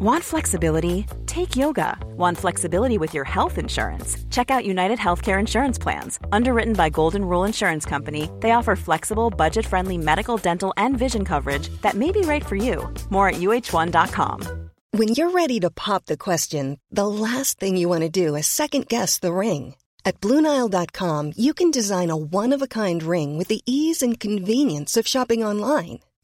Want flexibility? Take yoga. Want flexibility with your health insurance? Check out United Healthcare Insurance Plans. Underwritten by Golden Rule Insurance Company, they offer flexible, budget friendly medical, dental, and vision coverage that may be right for you. More at uh1.com. When you're ready to pop the question, the last thing you want to do is second guess the ring. At Bluenile.com, you can design a one of a kind ring with the ease and convenience of shopping online.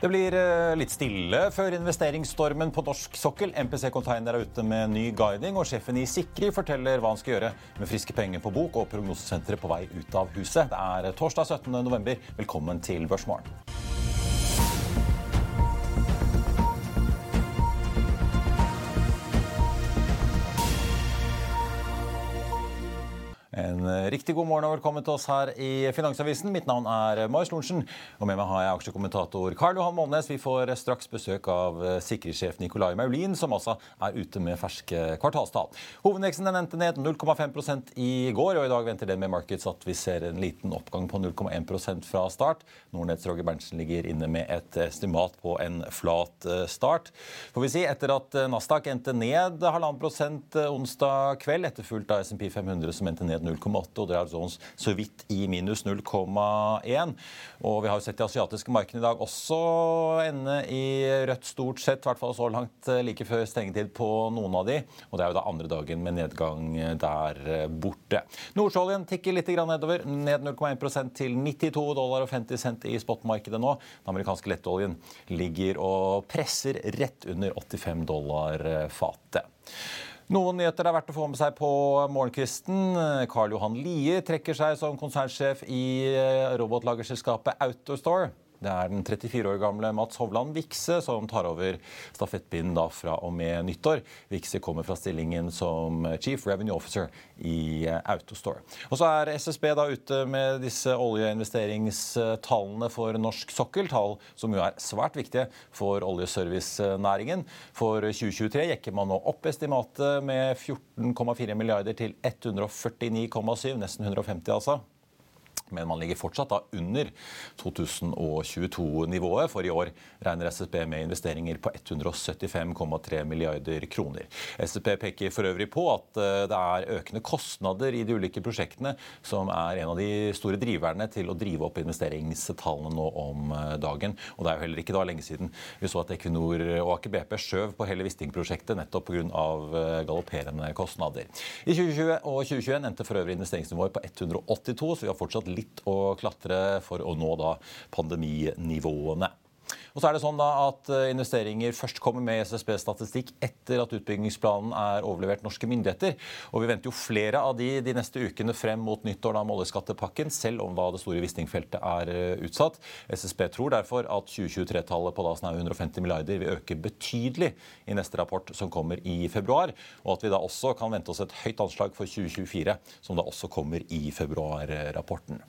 Det blir eh, litt stille før investeringsstormen på norsk sokkel. MPC Container er ute med ny guiding, og sjefen i Sikri forteller hva han skal gjøre med friske penger på bok og prognosesenteret på vei ut av huset. Det er torsdag 17. november. Velkommen til Børsmorgen. En riktig god morgen og velkommen til oss her i Finansavisen. Mitt navn er Marius Lorentzen, og med meg har jeg aksjekommentator Karl Johan Molnes. Vi får straks besøk av sikkerhetssjef Nicolai Maulin, som altså er ute med ferske kvartalstall. Hovedveksten endte ned 0,5 i går, og i dag venter det med Markets at vi ser en liten oppgang på 0,1% fra start. Nordnetts Roger Berntsen ligger inne med et estimat på en flat start. Får vi si, etter at Nasdaq endte ned halvannen prosent onsdag kveld, etterfulgt av SMP 500 som endte ned 0,8 og Dow Jones så vidt i minus 0,1. Og vi har jo sett de asiatiske markedene i dag også ende i rødt stort sett, i hvert fall så langt like før stengetid på noen av de. Og det er jo da andre dagen med nedgang der borte. Nordsjøoljen tikker litt nedover, ned 0,1% til 92 dollar og 50 cent i spotmarkedet nå. Den amerikanske lettoljen ligger og presser rett under 85 dollar fatet. Noen nyheter er verdt å få med seg på morgenkvisten. Karl Johan Lie trekker seg som konsernsjef i robotlagerselskapet Autostore. Det er den 34 år gamle Mats Hovland Vikse som tar over stafettpinnen fra og med nyttår. Vikse kommer fra stillingen som Chief Revenue Officer i Autostore. Og så er SSB da ute med disse oljeinvesteringstallene for norsk sokkel. Tall som jo er svært viktige for oljeservicenæringen. For 2023 jekker man nå opp estimatet med 14,4 milliarder til 149,7, nesten 150 altså men man ligger fortsatt da under 2022-nivået. For i år regner SSB med investeringer på 175,3 milliarder kroner. SSB peker for øvrig på at eh, det er økende kostnader i de ulike prosjektene som er en av de store driverne til å drive opp investeringstallene nå om eh, dagen. Og det er jo heller ikke da lenge siden vi så at Equinor og Aker BP skjøv på hele Wisting-prosjektet nettopp pga. Eh, galopperende kostnader. I 2020 og 2021 endte for øvrig investeringsnivået på 182, så vi har fortsatt litt litt å klatre for å nå da pandeminivåene. Og så er det sånn da at eh, Investeringer først kommer med SSB-statistikk etter at utbyggingsplanen er overlevert norske myndigheter. Og Vi venter jo flere av de de neste ukene frem mot nyttår da med oljeskattepakken, selv om da det store Wisting-feltet er eh, utsatt. SSB tror derfor at 2023-tallet på da snaue 150 milliarder vil øke betydelig i neste rapport, som kommer i februar. Og at vi da også kan vente oss et høyt anslag for 2024, som da også kommer i februarrapporten.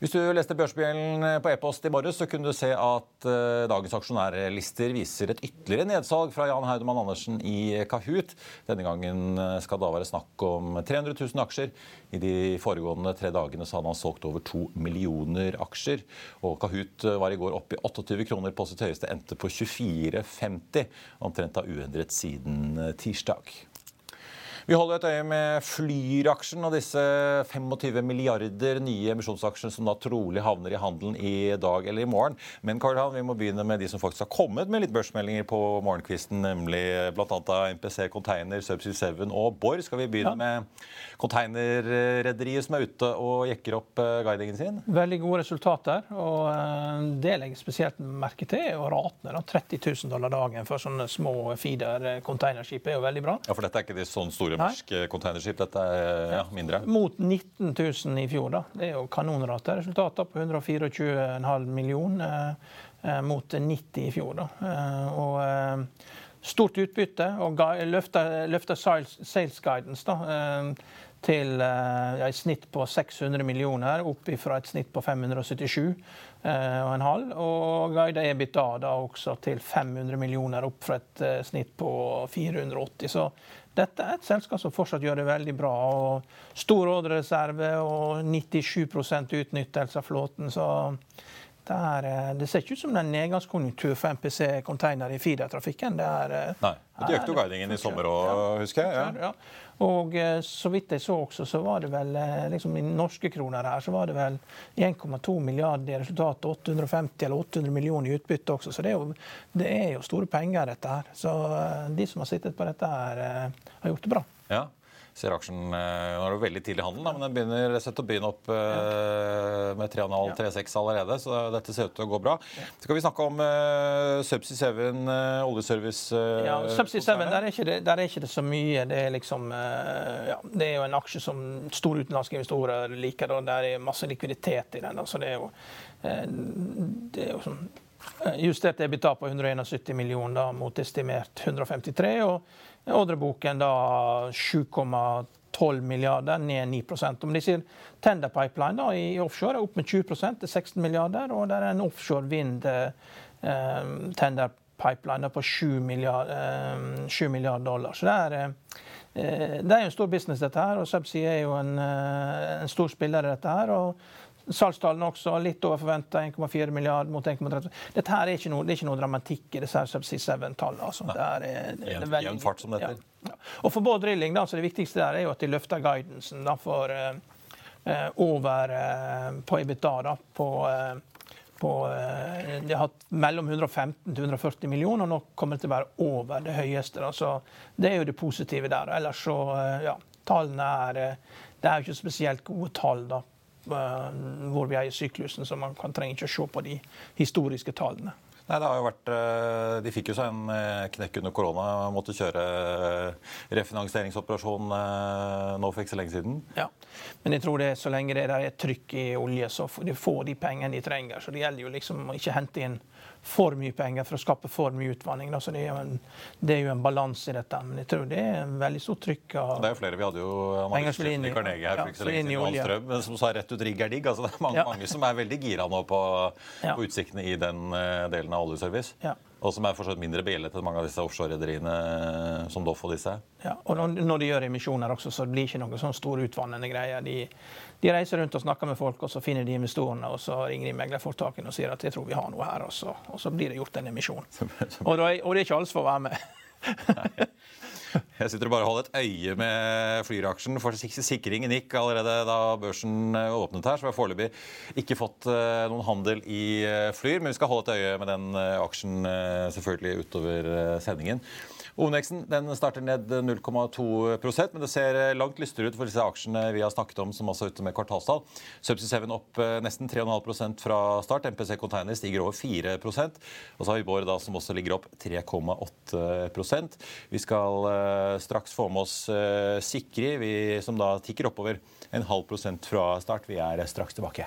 Hvis du leste Børsbjellen på e-post i morges, så kunne du se at uh, dagens aksjonærlister viser et ytterligere nedsalg fra Jan Haudemann Andersen i Kahoot. Denne gangen eh, skal det da være snakk om 300 000 aksjer. I de foregående tre dagene så hadde han solgt over to millioner aksjer. Og Kahoot var i går oppe i 28 kroner på sitt høyeste, endte på 24,50. Omtrent av uendret siden eh, tirsdag. Vi holder et øye med Flyr-aksjen og disse 25 milliarder nye emisjonsaksjene som da trolig havner i handelen i dag eller i morgen. Men Karl Han, vi må begynne med de som faktisk har kommet med litt børsmeldinger på morgenkvisten, nemlig bl.a. MPC Container, Subsea 7 og Borr. Skal vi begynne ja. med containerrederiet som er ute og jekker opp eh, guidingen sin? Veldig gode resultater. og eh, Det legger spesielt merke til, er ratene. 30 000 dollar dagen for sånne små feeder-containerskip er jo veldig bra. Ja, For dette er ikke de sånn store norsk containerskip. Dette er ja, mindre. Mot 19 000 i fjor. da. Det er jo kanonrate. Resultater på 124,5 millioner eh, mot 90 i fjor. da. Eh, og eh, stort utbytte og løfta sales, guidance. da. til uh, et snitt på 600 millioner, opp fra et snitt på 577 uh, og en halv. Og guida EBITDA da også til 500 millioner, opp fra et snitt på 480. Så dette er et selskap som fortsatt gjør det veldig bra. og Stor ordrereserve og 97 utnyttelse av flåten. så det, er, eh, det, ser ikke ut som det er nedgangskonjunktur for MPC container i feedertrafikken. Det er, eh, Nei, De økte jo guidingen i sommer òg, husker jeg. Ja. Ja. Og eh, så vidt jeg så også, så var det vel liksom i norske kroner her, så var det vel 1,2 milliarder i resultatet. 850 eller 800 millioner i utbytte også. Så det er, jo, det er jo store penger, dette her. Så de som har sittet på dette her, har gjort det bra. Ja ser aksjen eh, Nå er det veldig tidlig handel, men den begynner sett å begynne opp uh, med 3,5-3,6 allerede. Så dette ser ut til å gå bra. Så skal vi snakke om uh, Subsea 7, uh, oljeservice. Uh, ja, Subsea 7, der er, ikke det, der er ikke det så mye. Det er liksom ja, Det er jo en aksje som store utenlandske investorer liker. og Der er masse likviditet i den. Så det er jo, det er jo sånn Justert EBITDA på 171 millioner mot estimert 153. og Ordreboken da 7,12 milliarder, ned 9% Om de sier Tender Pipeline da, i offshore er opp med 20 til 16 milliarder. Og det er en offshore vind eh, tender pipeline på 7 milliarder, eh, 7 milliarder dollar. Så det er, eh, det er jo en stor business, dette her. Og Subsea er jo en, eh, en stor spiller i dette her. og Salgstallene også litt over forventa, 1,4 milliard mot 1,30. Dette her er ikke noe, det er ikke noe dramatikk i disse Subsea 7-tallene. Altså. Det er, det er veldig, fart som dette. Ja, ja. Og for Bård Drilling, da, så det viktigste der er jo at de løfter guidansen da, for uh, over uh, på EBITDA. Da, på, uh, på De har hatt mellom 115 til 140 millioner, og nå kommer det til å være over det høyeste. Da. Så det er jo det positive der. Ellers så, ja, tallene er Det er jo ikke spesielt gode tall da Eh, hvor vi er i syklusen, så man kan, trenger ikke å se på de historiske tallene. Nei, det har jo vært, eh, De fikk jo seg en eh, knekk under korona. Måtte kjøre refinansieringsoperasjon nå for ikke så lenge siden. Ja, men jeg tror det så lenge det er trykk i olje, så de får de pengene de trenger. Så det gjelder jo liksom å ikke hente inn for mye penger for å skape for mye utvanning. Så det er jo en, det en balanse i dette. Men jeg tror det er en veldig stort trykk av Det er jo flere. Vi hadde jo analysesjefen i Carnegie her for ikke så lenge siden, Hans Strøm, som sa rett ut 'rigg er digg'. Altså, det er mange, ja. mange, som er veldig gira nå på, på utsiktene i den uh, delen av oljeservice. Ja. Og som er fortsatt mindre bjellete enn mange av disse offshore-rederiene eh, som Doff og disse. Ja, og når de gjør emisjoner også, så blir det ikke noe sånn store utvannende greier. De, de, reiser rundt og snakker med folk, og så finner de investorene, og så ringer de meglerforetakene og sier at jeg tror vi har noe her, og så, og så blir det gjort en emisjon. Og, det er ikke alle som får være med. Jeg sitter og bare holder et øye med Flyr-aksjen. For sikringen gikk allerede da børsen eh, åpnet her, så vi har foreløpig ikke fått eh, noen handel i eh, Flyr. Men vi skal holde et øye med den aksjen selvfølgelig utover sendingen. Hovedveksten den starter ned 0,2% men det ser langt lystere ut for disse aksjene vi har snakket om, som også er ute med kvartalstall. Subsea 7 opp eh, nesten 3,5 fra start. MPC Container stiger over 4% Og så har vi Bård, da, som også ligger opp 3,8% Vi skal uh, straks få med oss Sikri, vi, som da tikker oppover en halv prosent fra start. Vi er straks tilbake.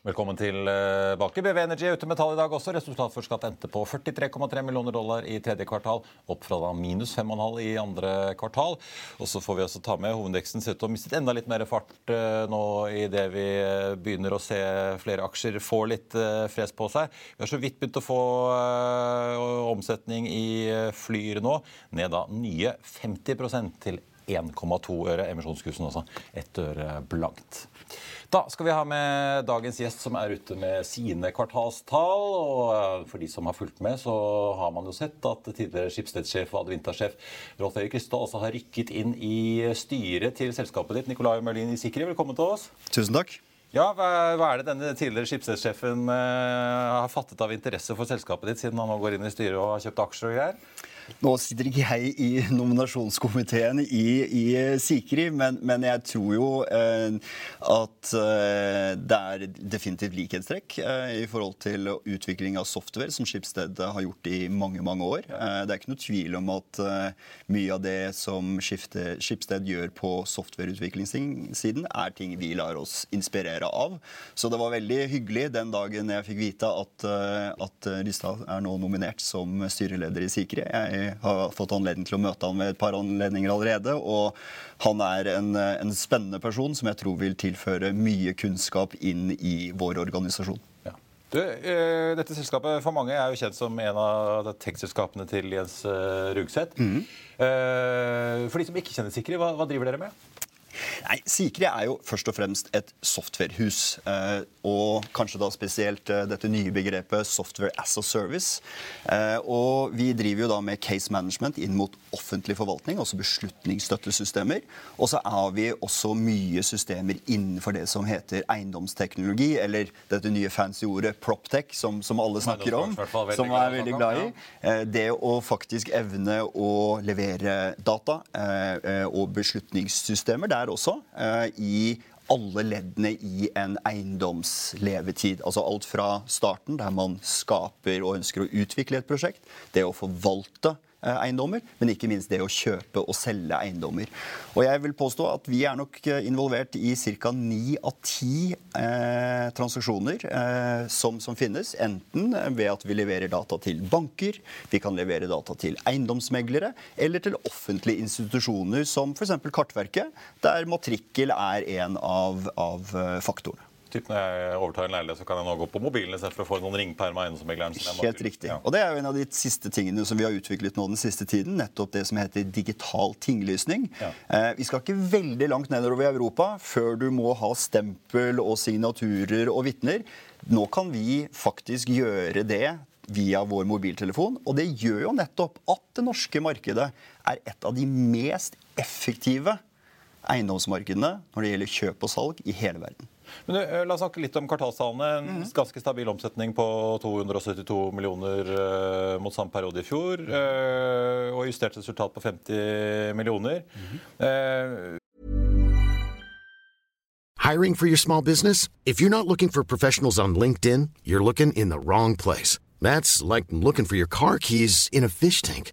Velkommen tilbake. BV Energy er ute med tall i dag også. Resultatet for skatt endte på 43,3 millioner dollar i tredje kvartal, opp fra da minus 5,5 i andre kvartal. Og så får vi også ta med hovedindeksen ser ut til å ha mistet enda litt mer fart nå nå idet vi eh, begynner å se flere aksjer få litt fres på seg. Vi har så vidt begynt å få omsetning i Flyr nå, ned da nye 50 til 1,2 øre. Emisjonskursen også ett øre blankt. Da skal vi ha med dagens gjest, som er ute med sine kvartalstall. og eh, For de som har fulgt med, så har man jo sett at tidligere skipsstedsjef og Advinta-sjef Rolf Erik Krystad også har rykket inn i styret til selskapet ditt. Nicolai Mørlin i Sikri, velkommen til oss. Tusen takk. Ja, Hva er det denne tidligere skipsstedsjefen har fattet av interesse for selskapet ditt, siden han nå går inn i styret og har kjøpt aksjer og greier? Nå sitter ikke jeg i nominasjonskomiteen i, i Sikri, men, men, jeg tror jo eh, at eh, det er definitivt likhetstrekk eh, i forhold til utvikling av software, som Skipsted har gjort i mange mange år. Eh, det er ikke noe tvil om at eh, mye av det som Skipsted gjør på softwareutviklingssiden, er ting vi lar oss inspirere av. Så det var veldig hyggelig den dagen jeg fikk vite at, eh, at Rystad er nå nominert som styreleder i Sikri. Jeg har fått anledning til å møte ham ved et par anledninger allerede. Og han er en, en spennende person som jeg tror vil tilføre mye kunnskap inn i vår organisasjon. Ja. Du, uh, dette selskapet for mange er jo kjent som en av tech-selskapene til Jens uh, Rugseth. Mm. For de som ikke kjenner Sikri, hva, hva driver dere med? Nei, Sikri er jo først og fremst et softwarehus. Eh, og kanskje da spesielt eh, dette nye begrepet software as a service. Eh, og vi driver jo da med case management inn mot offentlig forvaltning, altså beslutningsstøttesystemer. Og så har vi også mye systemer innenfor det som heter eiendomsteknologi, eller dette nye fancy ordet proptech, som, som alle snakker om, som er veldig glad i. Det å faktisk evne å levere data og beslutningssystemer. Det er også eh, i alle leddene i en eiendomslevetid. Altså alt fra starten, der man skaper og ønsker å utvikle et prosjekt, det å forvalte eiendommer, men ikke minst det å kjøpe og selge eiendommer. Og jeg vil påstå at vi er nok eh, involvert i ca. ni av ti eh, transaksjoner eh, som, som, finnes. Enten ved at vi leverer data til banker, vi kan levere data til eiendomsmeglere, eller til offentlige institusjoner som f.eks. Kartverket, der matrikkel er en av, av eh, faktorene. Typ når jeg overtar en leilighet, så kan jeg nå gå på mobilen istedenfor å få noen ringperm av eiendomsmegleren. Helt riktig. Ja. Og det er jo en av de siste tingene som vi har utviklet nå den siste tiden. Nettopp det som heter digital tinglysning. Ja. Eh, vi skal ikke veldig langt nedover i Europa før du må ha stempel og signaturer og vitner. Nå kan vi faktisk gjøre det via vår mobiltelefon. Og det gjør jo nettopp at det norske markedet er et av de mest effektive eiendomsmarkedene når det gjelder kjøp og salg i hele verden. Men du, eh, La oss snakke litt om kvartalstallene. En mm. ganske stabil omsetning på 272 millioner uh, mot samme periode i fjor. Uh, og justert resultat på 50 millioner. Mm. Uh, Hiring for your small business? If you're not looking for professionals on LinkedIn, you're looking in the wrong place. That's like looking for your car keys in a fish tank.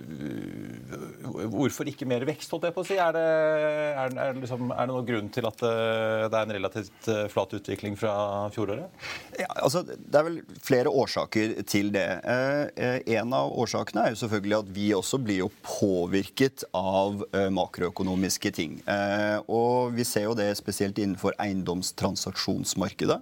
Hvorfor ikke mer vekst, holdt jeg på å si? Er det, er, er, liksom, er det noen grunn til at eh, det er en relativt eh, flat utvikling fra fjoråret? Ja, altså, det er vel flere årsaker til det. Eh, en av årsakene er jo selvfølgelig at vi også blir jo påvirket av makroøkonomiske ting. Og vi ser jo det spesielt innenfor eiendomstransaksjonsmarkedet.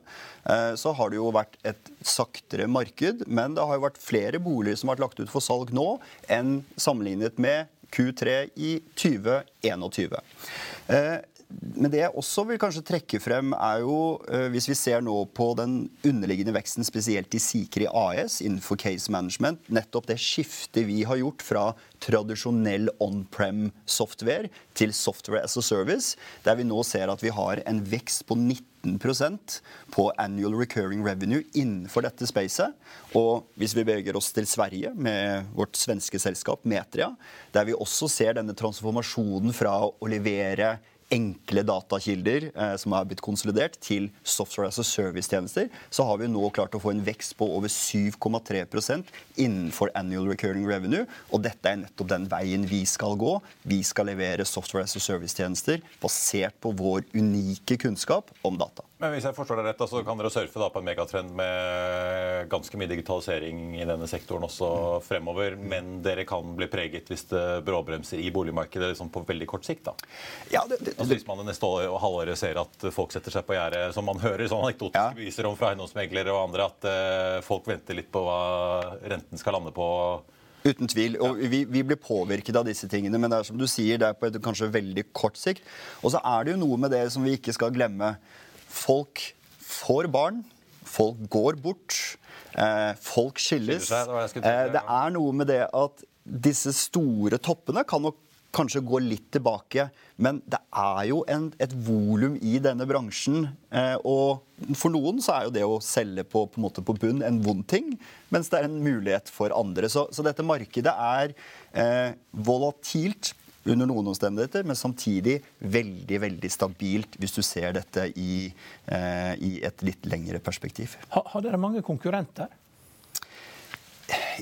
Så har det jo vært et saktere marked, men det har jo vært flere boliger som har vært lagt ut for salg nå enn sammenlignet med Q3 i 2021. Eh, men det jeg også vil kanskje trekke frem, er jo uh, hvis vi ser nå på den underliggende veksten, spesielt i Sikri AS innenfor case management, nettopp det skiftet vi har gjort fra tradisjonell on-prem software til software as a service, der vi nå ser at vi har en vekst på 19% på annual recurring revenue innenfor dette spacet. Og hvis vi beveger oss til Sverige med vårt svenske selskap Metria, der vi også ser denne transformasjonen fra å levere enkle datakilder eh, som er blitt konsolidert, til software as a service-tjenester, så har vi nå klart å få en vekst på over 7,3% innenfor annual recurring revenue. Og dette er nettopp den veien vi skal gå. Vi skal levere software as a service-tjenester basert på vår unike kunnskap om data. Men hvis jeg forstår deg rett, så kan dere surfe på en megatrend med ganske mye digitalisering i denne sektoren også fremover. Men dere kan bli preget hvis det bråbremser i boligmarkedet liksom på veldig kort sikt? da? Ja, det, det, altså Hvis man det neste år, halvåret ser at folk setter seg på gjerdet, som man hører sånn anekdotiske ja. beviser om fra eiendomsmeglere og andre, at uh, folk venter litt på hva renten skal lande på? Uten tvil. og vi, vi, blir påvirket av disse tingene, men det er som du sier, det er på et kanskje veldig kort sikt. Og så er det jo noe med det som vi ikke skal glemme. Folk får barn. Folk går bort. Eh, folk skilles. Eh, det er noe med det at disse store toppene kan nok kanskje gå litt tilbake. Men det er jo en, et volum i denne bransjen. Eh, og for noen så er jo det å selge på, på, måte på bunn en vond ting, mens det er en mulighet for andre. Så, så dette markedet er eh, volatilt under noen omstendigheter, men samtidig veldig veldig stabilt hvis du ser dette i, eh, i et litt lengre perspektiv. Har, har dere mange konkurrenter?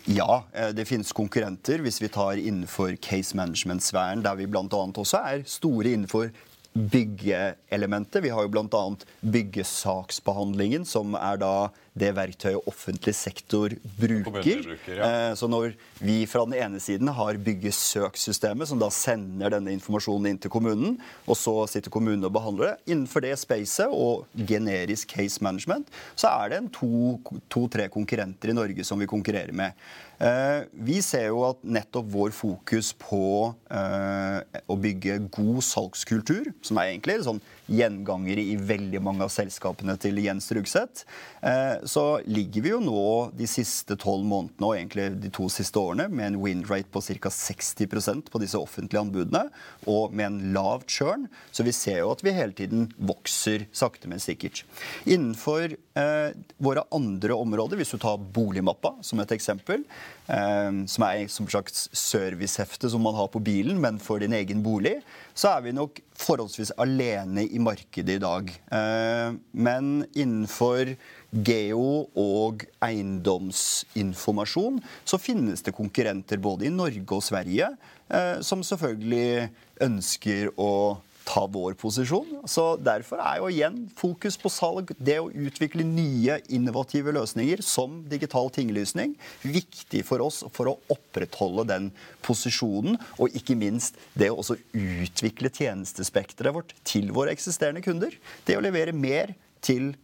Ja, eh, det finnes konkurrenter hvis vi tar innenfor case management-sfæren, der vi bl.a. også er store innenfor byggeelementet. Vi har jo bl.a. byggesaksbehandlingen, som er da det verktøyet offentlig sektor bruker. bruker ja. Eh, så når vi fra den ene siden har byggesøksystemet, som da sender denne informasjonen inn til kommunen, og så sitter kommunen og behandler det, innenfor det spacet og generisk case management, så er det en to-tre to, konkurrenter i Norge som vi konkurrerer med. Eh, vi ser jo at nettopp vår fokus på eh, å bygge god salgskultur, som er egentlig sånn gjengangere i veldig mange av selskapene til Jens Rugseth, eh, så ligger vi jo nå de siste tolv månedene og egentlig de to siste årene med en win rate på ca. 60% på disse offentlige anbudene, og med en lav churn. Så vi ser jo at vi hele tiden vokser sakte, men sikkert. Innenfor eh, våre andre områder, hvis du tar boligmappa som et eksempel, eh, som er som sagt servicehefte som man har på bilen, men for din egen bolig, så er vi nok forholdsvis alene i markedet i dag. Eh, men innenfor geo- og eiendomsinformasjon så finnes det konkurrenter både i Norge og Sverige eh, som selvfølgelig ønsker å ta vår posisjon. Så Derfor er jo igjen fokus på salg, det å utvikle nye innovative løsninger som digital tinglysning, viktig for oss for å opprettholde den posisjonen. Og ikke minst det å også utvikle tjenestespekteret vårt til våre eksisterende kunder. Det å levere mer til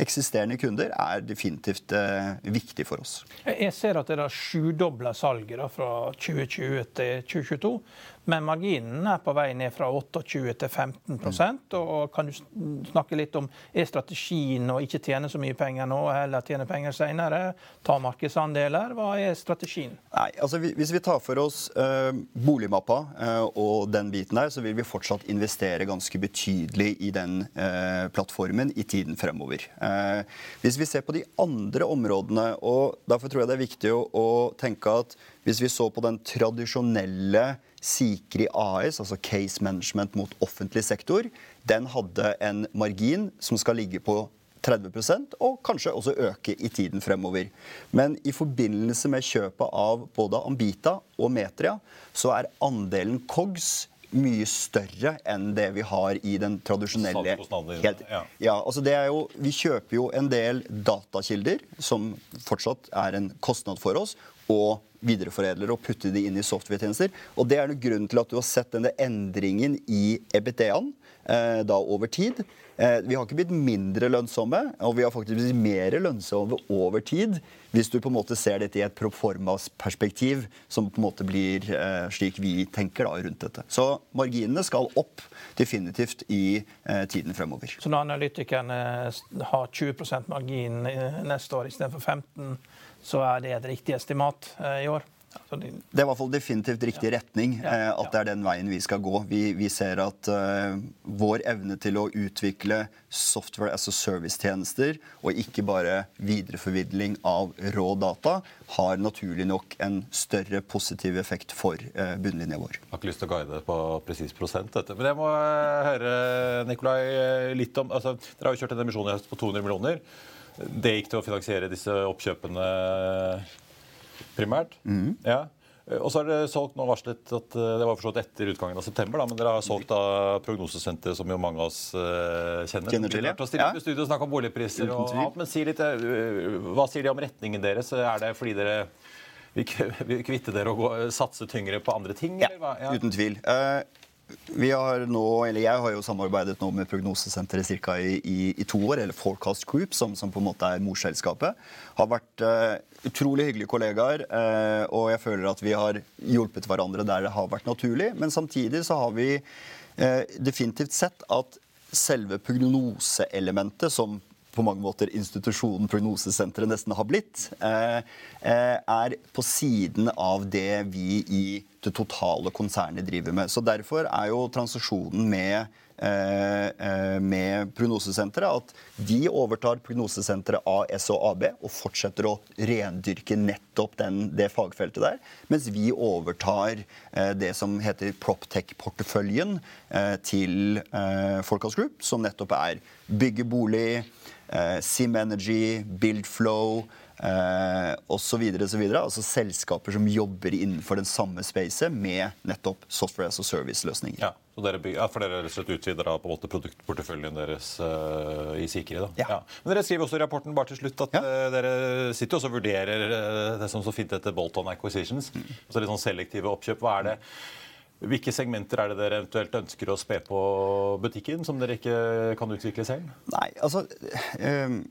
eksisterende kunder er definitivt eh, viktig for oss. Jeg ser at dere har sjudobla salget da, fra 2020 til 2022. Men marginen er på vei ned fra 28 til 15% og Kan du snakke litt om er strategien å ikke tjene så mye penger nå, eller tjene penger senere? Ta markedsandeler? Hva er strategien? Nei, altså Hvis vi tar for oss uh, boligmappa uh, og den biten der, så vil vi fortsatt investere ganske betydelig i den uh, plattformen i tiden fremover. hvis vi ser på de andre områdene, og derfor tror jeg det er viktig å, å tenke at hvis vi så på den tradisjonelle Sikri AS, altså Case Management mot offentlig sektor, den hadde en margin som skal ligge på 30% og kanskje også øke i tiden fremover. Men i forbindelse med kjøpet av både Ambita og Metria, så er andelen COGS mye større enn det vi har i den tradisjonelle helt, ja, altså det er jo, Vi kjøper jo en del datakilder, som fortsatt er en kostnad for oss, og videreforedler og putte de inn i software-tjenester. Og det er noe grunnen til at du har sett denne endringen i EBITDA-en. Da over tid. Eh, vi har ikke blitt mindre lønnsomme, og vi har faktisk blitt mer lønnsomme over tid hvis du på en måte ser dette i et proformas-perspektiv, som på en måte blir eh, slik vi tenker da rundt dette. Så marginene skal opp definitivt i eh, tiden fremover. Så når analytikerne har 20% margin eh, neste år istedenfor 15 så er det et riktig estimat eh, i år. Det er i hvert fall definitivt riktig retning. Eh, at det er den veien vi skal gå. Vi, vi ser at uh, vår evne til å utvikle software as a service-tjenester, og ikke bare videreforvidling av rå data, har naturlig nok en større positiv effekt for uh, bunnlinja vår. Jeg har ikke lyst til å guide på presis prosent, dette. men jeg må høre Nikolai, litt om altså, Dere har jo kjørt en emisjon i høst på 200 millioner. Det gikk til å finansiere disse oppkjøpene primært. Mm. Ja. Og så har dere solgt nå varslet at eh, Det var forstått etter utgangen av september, da, men dere har solgt da prognosesenteret, som jo mange av oss uh, kjenner. Kjenner til, ja. Stille ja. studio og snakke om boligpriser og alt, men si litt, uh, Hva sier de om retningen deres? Er det fordi dere vil kvitte dere og gå, satse tyngre på andre ting? Ja, ja. uten tvil. Uh, vi har nå, eller Jeg har jo samarbeidet nå med Prognosesenteret cirka I, i, i, to år, eller Forecast Group, som, som på en måte er morselskapet. Har vært uh, utrolig hyggelige kollegaer, uh, og jeg føler at vi har hjulpet hverandre der det har vært naturlig. Men samtidig så har vi uh, definitivt sett at selve prognoseelementet, som på mange måter institusjonen Prognosesenteret nesten har blitt, eh, eh, er på siden av det vi i det totale konsernet driver med. Så Derfor er jo transaksjonen med eh, med Prognosesenteret at de overtar Prognosesenteret AS og AB og fortsetter å rendyrke nettopp den, det fagfeltet der. Mens vi overtar det som heter Proptech-porteføljen til Forecast Group, som nettopp er bygge bolig, Sim Energy, Buildflow eh, osv. Altså selskaper som jobber innenfor den samme spacet med nettopp software as a service-løsninger. Ja, ja, for dere rett og slett utvider da på en måte produktporteføljen deres uh, i Sikri? da? Ja. ja. Men Dere skriver også i rapporten bare til slutt at ja. uh, dere sitter også og vurderer uh, det som så fint heter bolt-on acquisitions. Mm. altså litt sånn selektive oppkjøp. Hva er det? Hvilke segmenter er det dere eventuelt ønsker å spe på butikken, som dere ikke kan utvikle selv? Nei, altså... Um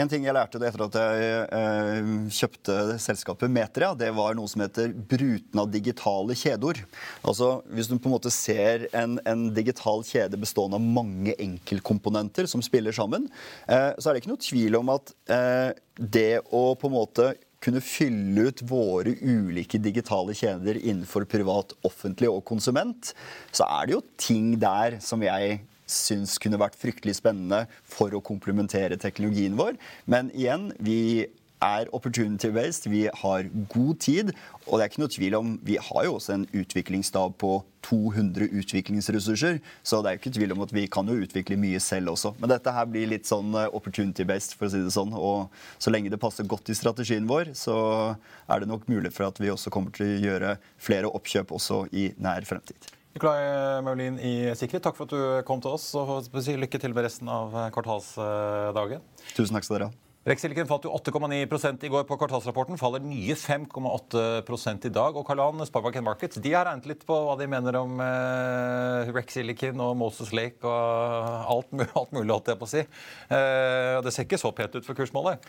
en ting jeg lærte etter at jeg eh, kjøpte selskapet Metria, det var noe som heter bruten av digitale kjedeord. Altså, Hvis du på en måte ser en, en digital kjede bestående av mange enkeltkomponenter som spiller sammen, eh, så er det ikke noe tvil om at eh, det å på en måte kunne fylle ut våre ulike digitale kjeder innenfor privat, offentlig og konsument, så er det jo ting der som jeg syns kunne vært fryktelig spennende for å komplementere teknologien vår. Men igjen, vi er opportunity-based. Vi har god tid. Og det er ikke noe tvil om, vi har jo også en utviklingsstab på 200 utviklingsressurser. Så det er ikke tvil om at vi kan jo utvikle mye selv også. Men dette her blir litt sånn eh, opportunity-based, for å si det sånn. Og så lenge det passer godt i strategien vår, så er det nok mulig for at vi også kommer til å gjøre flere oppkjøp også i nær fremtid. Nikolai Maulin i Sikkerhet, takk for at du kom til oss. og Lykke til med resten av kvartalsdagen. Tusen takk skal dere ha. Rex-Silicon falt jo 8,9 i går på kvartalsrapporten. Faller nye 5,8% i dag. Og Karlan Sparebank Markets de har regnet litt på hva de mener om eh, Rex-Silicon og Moses Lake og alt, alt mulig, holdt jeg på å si. Eh, det ser ikke så pent ut for kursmålet.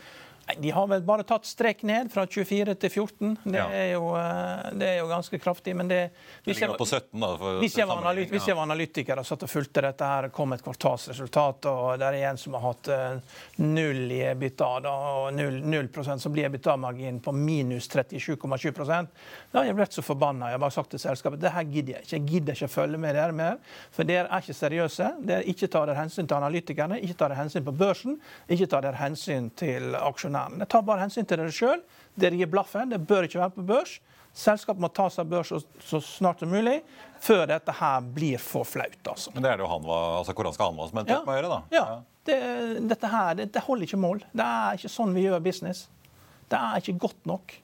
De har vel bare tatt strek ned fra 24 til 14. Det, ja. er, jo, eh, det er jo ganske kraftig. Men det, hvis, jeg, 17, da, hvis, jeg analyt, hvis, jeg var analytiker og satt og fulgte dette, her, kom et kvartalsresultat, og det er en som har hatt uh, null i EBITDA, da, og 0, 0 så blir EBITDA-marginen på minus 37,7 Da har jeg blitt så forbanna. Jeg har bare sagt til selskapet det her gidder jeg ikke. Jeg gidder ikke følge med dere mer. For dere er ikke seriøse. Dere ikke tar dere hensyn til analytikerne, ikke tar dere hensyn på børsen, ikke tar dere hensyn til aksjonærene aksjonærene. Det tar bare hensyn til dere sjøl. Dere gir blaffen. Det bør ikke være på børs. Selskapet må ta seg børs så, snart som mulig, før dette her blir for flaut. Altså. Men det er det jo han var, altså koranske Hanva som endte ja. opp med å gjøre, da? Ja. Det, dette her, det, det, holder ikke mål. Det er ikke sånn vi gjør business. Det er ikke godt nok.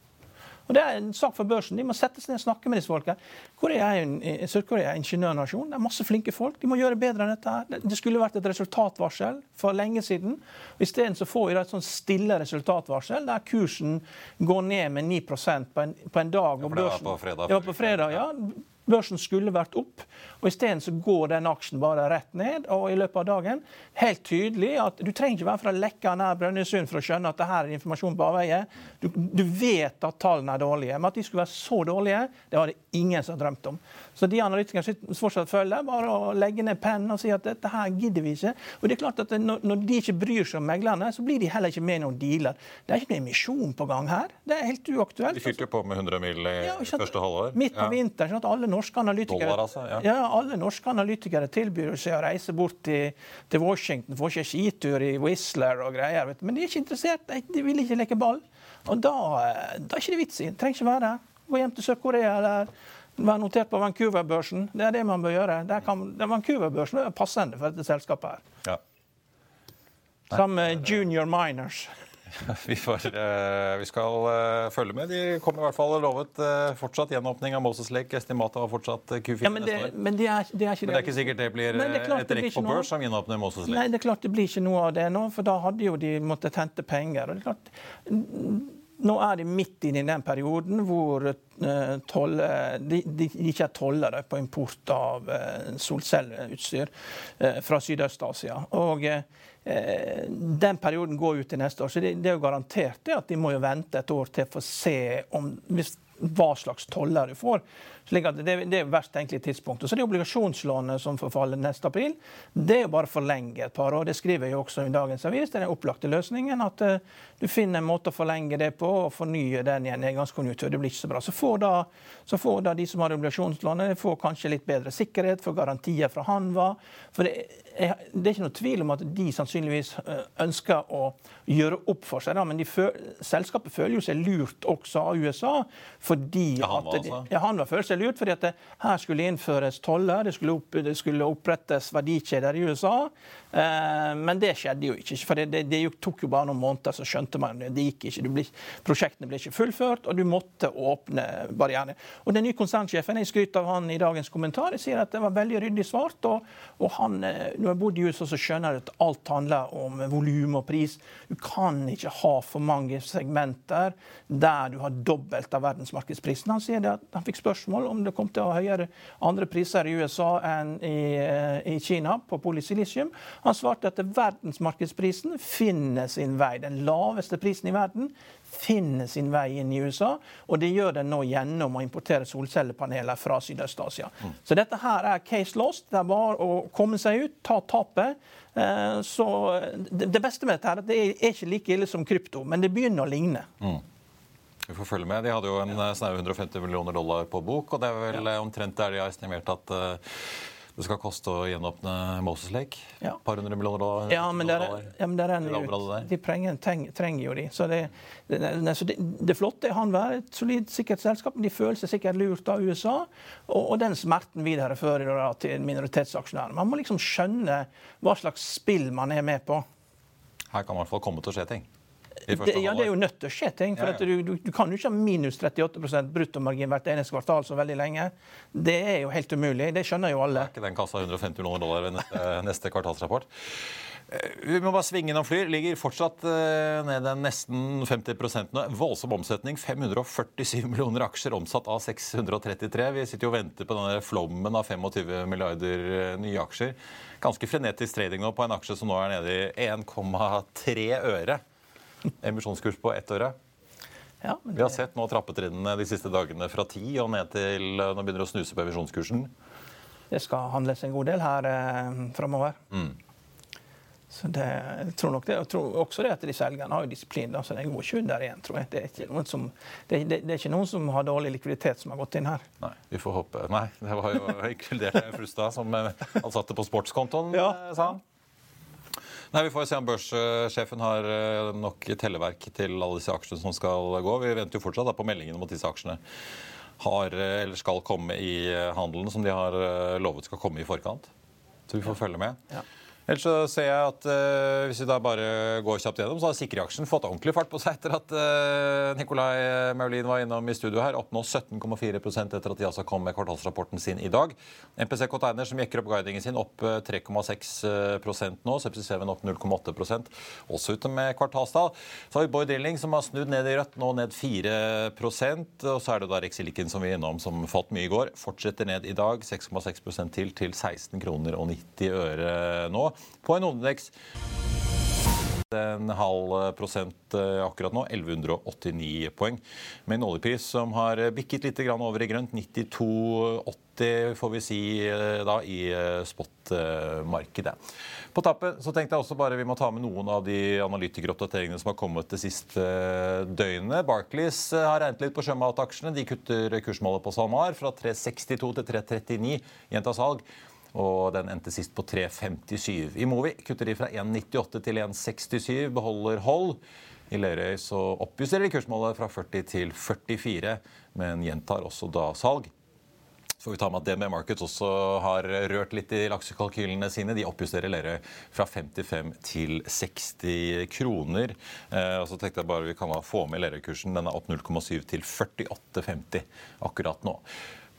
Og Det er en sak for børsen. De må sette seg ned og snakke med disse folka. Sør-Korea er en ingeniørnasjon. Det er masse flinke folk. De må gjøre bedre enn dette. her. Det skulle vært et resultatvarsel for lenge siden. Isteden får vi et sånn stille resultatvarsel der kursen går ned med 9% på en, på en dag. Ja, for det var på fredag. Ja, på fredag, ja. Børsen skulle vært opp, og isteden går den aksjen bare rett ned. Og i løpet av dagen helt tydelig at du trenger ikke være fra Lekka nær Brønnøysund for å skjønne at det her er informasjon på avveie. Du, du, vet at tallene er dårlige. Men at de skulle være så dårlige, det var det ingen som drømte om. Så de analytikerne fortsatt følger, bare å legge ned pennen og si at dette her gidder vi ikke. Og det er klart at når, de ikke bryr seg om meglerne, så blir de heller ikke med i noen dealer. Det er ikke noen emisjon på gang her. Det er helt uaktuelt. De fyrte jo på med 100 mil i ja, første halvår. Midt på ja. vinteren. sånn at alle norske analytikere Dollar, altså, ja. ja. alle norske analytikere tilbyr seg å reise bort til, til Washington, får seg skitur i Whistler og greier. Vet du. Men de er ikke interessert. De vil ikke leke ball. Og da, da er ikke det vits i. Trenger ikke være her. Gå hjem til Sør-Korea eller være notert på Vancouver-børsen. Det er det man bør gjøre. Vancouver-børsen er passende for dette selskapet her. Ja. Sammen med Junior Miners. Vi, får, uh, vi, skal uh, følge med. De kommer i hvert fall lovet uh, fortsatt gjenåpning av Moses Lake. Estimatet var fortsatt Q4 ja, men det, neste år. Men det er, det er, ikke, men det er ikke sikkert det blir det et rekk på børs som gjenåpner Moses Lake? Nei, det er klart det blir ikke noe av det nå, for da hadde jo de måttet hente penger. og det er klart nå er de midt inne i den perioden hvor tolle, de, de, ikke er tollere på import av solcelleutstyr fra Sydøst-Asia. Og Eh, den perioden går ut til neste år. Så det, det er jo garantert at de må jo vente et år til for å se om, hvis, hva slags toller du får. Slik at det, det er verst tenkelig tidspunkt. Og så det obligasjonslånet som forfaller neste april, det er jo bare å forlenge et par år. Det skriver jeg også i dagens avis. Det er den opplagte løsningen. At uh, du finner en måte å forlenge det på og fornye den i en nedgangskonjunktur. Det blir ikke så bra. Så får da, så får da de som har obligasjonslånet, får kanskje litt bedre sikkerhet, får garantier fra Hanva. For det, er, det er ikke noe tvil om at de sannsynligvis eh, ønsker å gjøre opp for seg. Da. Men føl, selskapet føler jo seg lurt også av USA. fordi ja, han var, altså. ja, han var føler seg lurt fordi at her skulle innføres toller, det skulle, opp, det skulle opprettes verdikjeder i USA. Eh, men det skjedde jo ikke. for Det, det, tok jo bare noen måneder, så skjønte man det. Gikk ikke. Ble, prosjektene ble ikke fullført, og du måtte åpne barrierene. Og Den nye konsernsjefen jeg skryter av han i dagens kommentar. Sier at det var veldig ryddig svart. og, og han, eh, Når jeg bodde i USA, så skjønner jeg at alt handler om volum og pris. Du kan ikke ha for mange segmenter der du har dobbelt av verdensmarkedsprisen. Han sier det at han fikk spørsmål om det kom til å ha høyere andre priser i USA enn i, eh, i Kina på polysilisium. Han svarte at verdensmarkedsprisen finner sin vei. Den laveste prisen i verden finner sin vei inn i USA. Og det gjør den nå gjennom å importere solcellepaneler fra Sydøst-Asia. Mm. Så dette her er case lost. Det er bare å komme seg ut, ta tapet. Eh, så det beste med dette er at det er ikke like ille som krypto, men det begynner å ligne. Mm. Vi får følge med. De hadde jo en eh, snaue 150 millioner dollar på bok, og det er vel ja. omtrent der de har estimert at uh, det skal koste å gjenåpne Moses Lake? Ja. Par hundre millioner dollar? Ja, men der, er, ja, men det renner ut. De trenger, trenger, jo de. Så det, det, det, det flotte er han være et solid sikkerhetsselskap, men de føler seg sikkert lurt av USA. Og, og den smerten viderefører da til minoritetsaksjonærene. Man må liksom skjønne hva slags spill man er med på. Her kan i hvert fall komme til å skje ting. Det, ja, det er jo nødt til å skje ting. for ja, ja. Du, du, du, kan jo ikke ha minus 38% bruttomargin hvert eneste kvartal så veldig lenge. Det er jo helt umulig. Det skjønner jo alle. Det Er ikke den kassa 150 millioner dollar ved neste, neste kvartalsrapport? Eh, vi må bare svinge innom Flyr. Ligger fortsatt ned en nesten 50% nå. Voldsom omsetning. 547 millioner aksjer omsatt av 633. Vi sitter jo og venter på denne flommen av 25 milliarder uh, nye aksjer. Ganske frenetisk trading nå på en aksje som nå er nede i 1,3 øre. Emisjonskurs på ett øre. Ja, det... Vi har sett nå trappetrinnene de siste dagene fra 10 og ned til Nå begynner å snuse på emisjonskursen. Det skal handles en god del her eh, framover. Mm. Så det, jeg tror nok det, jeg tror også det at de selgerne har jo disiplin. altså det går ikke der igjen, tror jeg. Det er, ikke noen som, det, det, det er ikke noen som har dårlig likviditet, som har gått inn her. Nei, vi får håpe. Nei, det var jo inkludert Frustad, som han eh, satte på sportskontoen, ja. Eh, sa han. Nei, Vi får se om børssjefen har eh, nok telleverk til alle disse aksjene som skal gå. Vi venter jo fortsatt på meldingen om at disse aksjene har, eh, eller skal komme i eh, handelen, som de har lovet skal komme i forkant. Så vi får følge med. Ja. Ellers så ser jeg at uh, hvis vi da bare går kjapt gjennom, så har Sikre-aksjen fått ordentlig fart på seg etter at uh, Nicolai Maulin var innom i studio her. Opp nå 17,4% etter at de altså kom med kvartalsrapporten sin i dag. MPC Container som jekker opp guidingen sin, opp 3,6 nå. Sepsis 7 opp 0,8 også ute med kvartalstall. Så har vi Boy Drilling som har snudd ned i rødt, nå ned 4% Og så er det da Rexilicon som vi er innom, som falt mye i går. Fortsetter ned i dag, 6,6% til til 16 kroner og 90 øre nå på en hovedindeks en halv prosent eh, akkurat nå, 1189 poeng. Med en oljepris som har bikket litt over i grønt, 92,80 får vi si eh, da i spot-markedet. På tappet så tenkte jeg også bare vi må ta med noen av de analytikeroppdateringene som har kommet det siste døgnet. Barclays har regnet litt på sjømataksjene. De kutter kursmålet på SalMar fra 362 til 339 gjenta salg og den endte sist på 3,57. I Movi kutter de fra 1,98 til 1,67, beholder hold. I Lerøy så oppjusterer de kursmålet fra 40 til 44, men gjentar også da salg. Så får vi ta med at DNB Markets også har rørt litt i laksekalkylene sine. De oppjusterer Lerøy fra 55 til 60 kroner. Eh, og så tenkte jeg bare vi kan få med Lerøy-kursen. Den er opp 0,7 til 48,50 akkurat nå.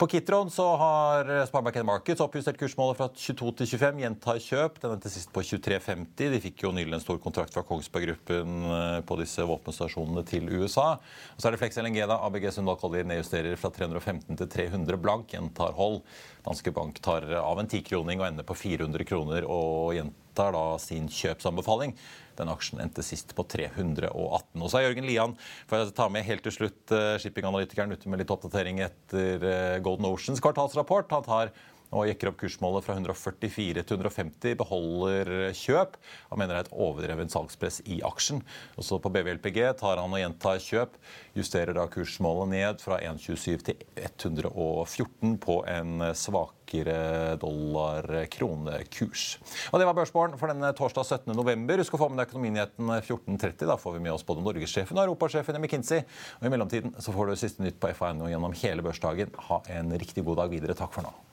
På Kitron så har Sparebank Markets oppjustert kursmålet fra 22 til 25. Gjentar kjøp. Den endte sist på 23,50. De fikk jo nylig en stor kontrakt fra Kongsberg Gruppen eh, på disse våpenstasjonene til USA. Og så er det Flex LNG, da. ABG Sundal Collier nedjusterer fra 315 til 300 blank. Gjentar hold. Danske Bank tar av en tikroning og ender på 400 kroner og gjentar da sin kjøpsanbefaling. Den aksjen endte sist på 318. Og så er Jørgen Lian for jeg ta med helt til slutt eh, shippinganalytikeren ute med litt oppdatering etter eh, Golden Oceans kvartalsrapport. Han tar og jekker opp kursmålet fra 144 til 150, beholder kjøp. Han mener det er et overdrevent salgspress i aksjen. Også på BVLPG tar han og gjentar kjøp. Justerer da kursmålet ned fra 1,27 til 114 på en svakere dollar-kronekurs. Og Det var børsmålen for denne torsdag 17. november. Husk å få med deg Økonominyheten 14.30. Da får vi med oss både norgessjefen og europasjefen i McKinsey. Og I mellomtiden så får du siste nytt på FA1 gjennom hele børsdagen. Ha en riktig god dag videre. Takk for nå.